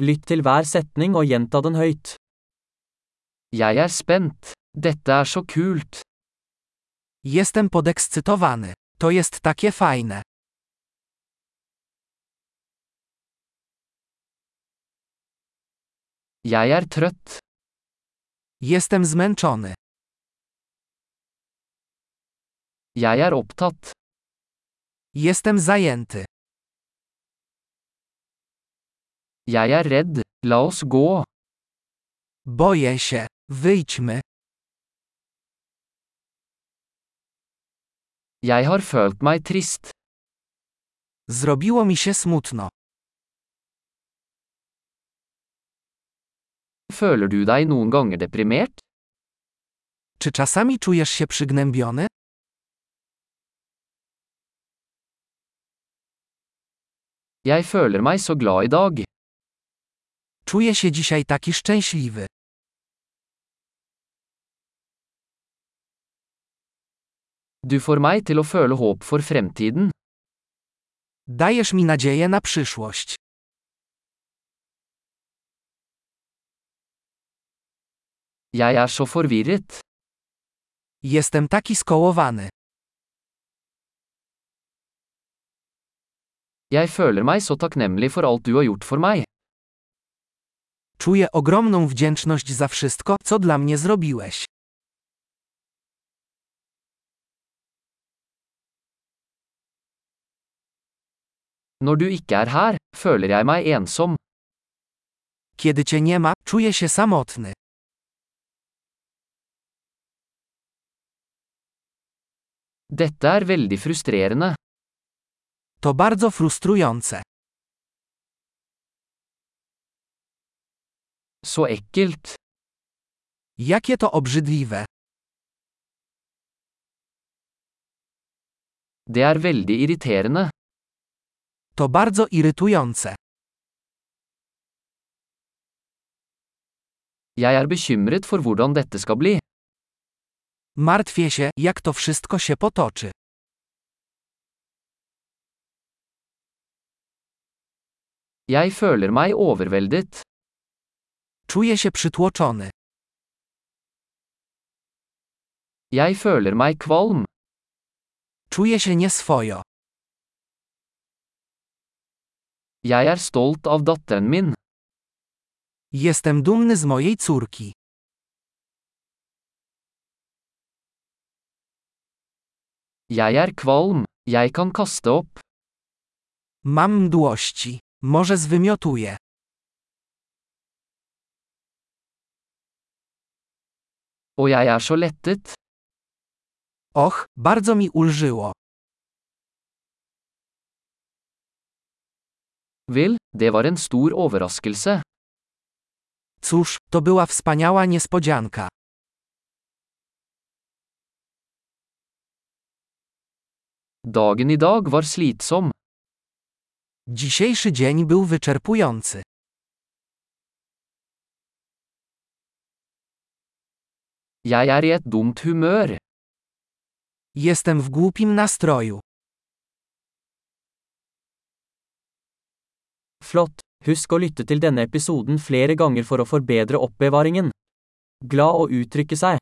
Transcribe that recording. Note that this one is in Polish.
Lytt til hver setning og gjenta den høyt. Jeg er spent. Dette er så kult. Jestem podekscytowany. To jest takie fajne. Jeg er trøtt. Jestem zmęczony. Jeg er opptatt. Jestem zajęty. Jeg er redd. La oss gå. Boję się. Wyjdźmy. Jeg har følt meg trist. Zrobiło mi się smutno. Føler du deg noen ganger deprimert? Czy czasami czujesz się przygnębiony? Jeg føler meg så glad i dag. Czuję się dzisiaj taki szczęśliwy. Du får meg til å føle håp for fremtiden. Dajesz mi nadzieję na przyszłość. Jeg er så forvirret. Jestem taki skołowany. Jeg føler meg så takknemlig for alt du har gjort for meg. Czuję ogromną wdzięczność za wszystko, co dla mnie zrobiłeś. Når du ikke er her, føler jeg meg ensom. Kiedy cię nie ma, czuję się samotny. Dette er veldig frustrerende. To bardzo frustrujące. Så ekkelt. Jakie to obrzydliwe. Det er veldig irriterende. To bardzo irytujące. Jeg er bekymret for hvordan dette skal bli. Martwię się, jak to wszystko się potoczy. Jeg føler meg overveldet. Czuję się przytłoczony. Jeg føler meg kvalm. Czuję się nieswojo. Jeg er stolt av datteren min. Jestem dumny z mojej córki. Jeg er kvalm. Jeg kan kaste opp. Mam mdłości. Może zwymiotuję. Og jeg er så lettet. Och, bardzo mi ulżyło. Vel, det var en stor overraskelse. Cóż, to była wspaniała niespodzianka. Dagen i dag var slitsom. Dzisiejszy dzień był wyczerpujący. Jeg er i et dumt humør. Jestem w głupim nastroju. Flott! Husk å lytte til denne episoden flere ganger for å forbedre oppbevaringen. Glad å uttrykke seg!